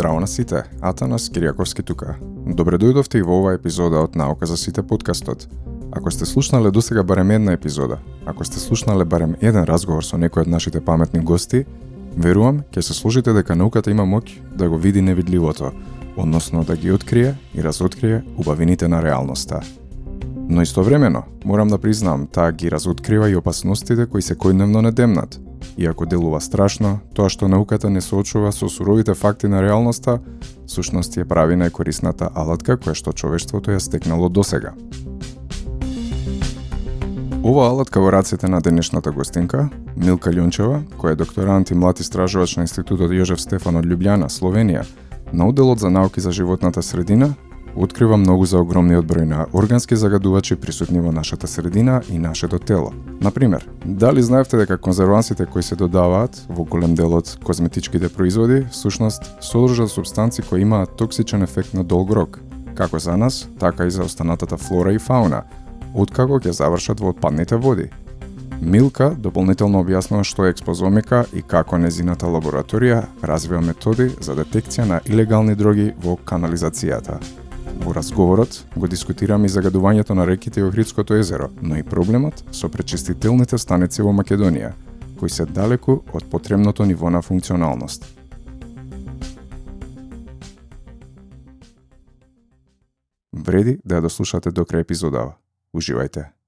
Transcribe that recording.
Здраво на сите, Атанас Кириаковски тука. Добре дојдовте и во оваа епизода од Наука за сите подкастот. Ако сте слушнале досега барем една епизода, ако сте слушнале барем еден разговор со некој од нашите паметни гости, верувам ќе се служите дека науката има моќ да го види невидливото, односно да ги открие и разоткрие убавините на реалноста. Но истовремено, морам да признам, таа ги разоткрива и опасностите кои секојдневно не демнат – Иако делува страшно, тоа што науката не соочува со суровите факти на реалноста, сушност ја прави најкорисната алатка која што човештвото ја стекнало досега. Ова алатка во раците на денешната гостинка, Милка Лјончева, која е докторант и млад истражувач на Институтот Јожев Стефан од Лјубљана, Словенија, на Уделот за науки за животната средина, открива многу за огромниот број на органски загадувачи присутни во нашата средина и нашето тело. Например, дали знаевте дека конзервансите кои се додаваат во голем дел од козметичките производи, всушност содржат субстанци кои имаат токсичен ефект на долг рок, како за нас, така и за останатата флора и фауна, откако ќе завршат во отпадните води. Милка дополнително објаснува што е експозомика и како незината лабораторија развива методи за детекција на илегални дроги во канализацијата. Во разговорот го дискутираме и загадувањето на реките и Охридското езеро, но и проблемот со пречистителните станици во Македонија, кои се далеку од потребното ниво на функционалност. Вреди да ја дослушате до крај епизодава. Уживајте!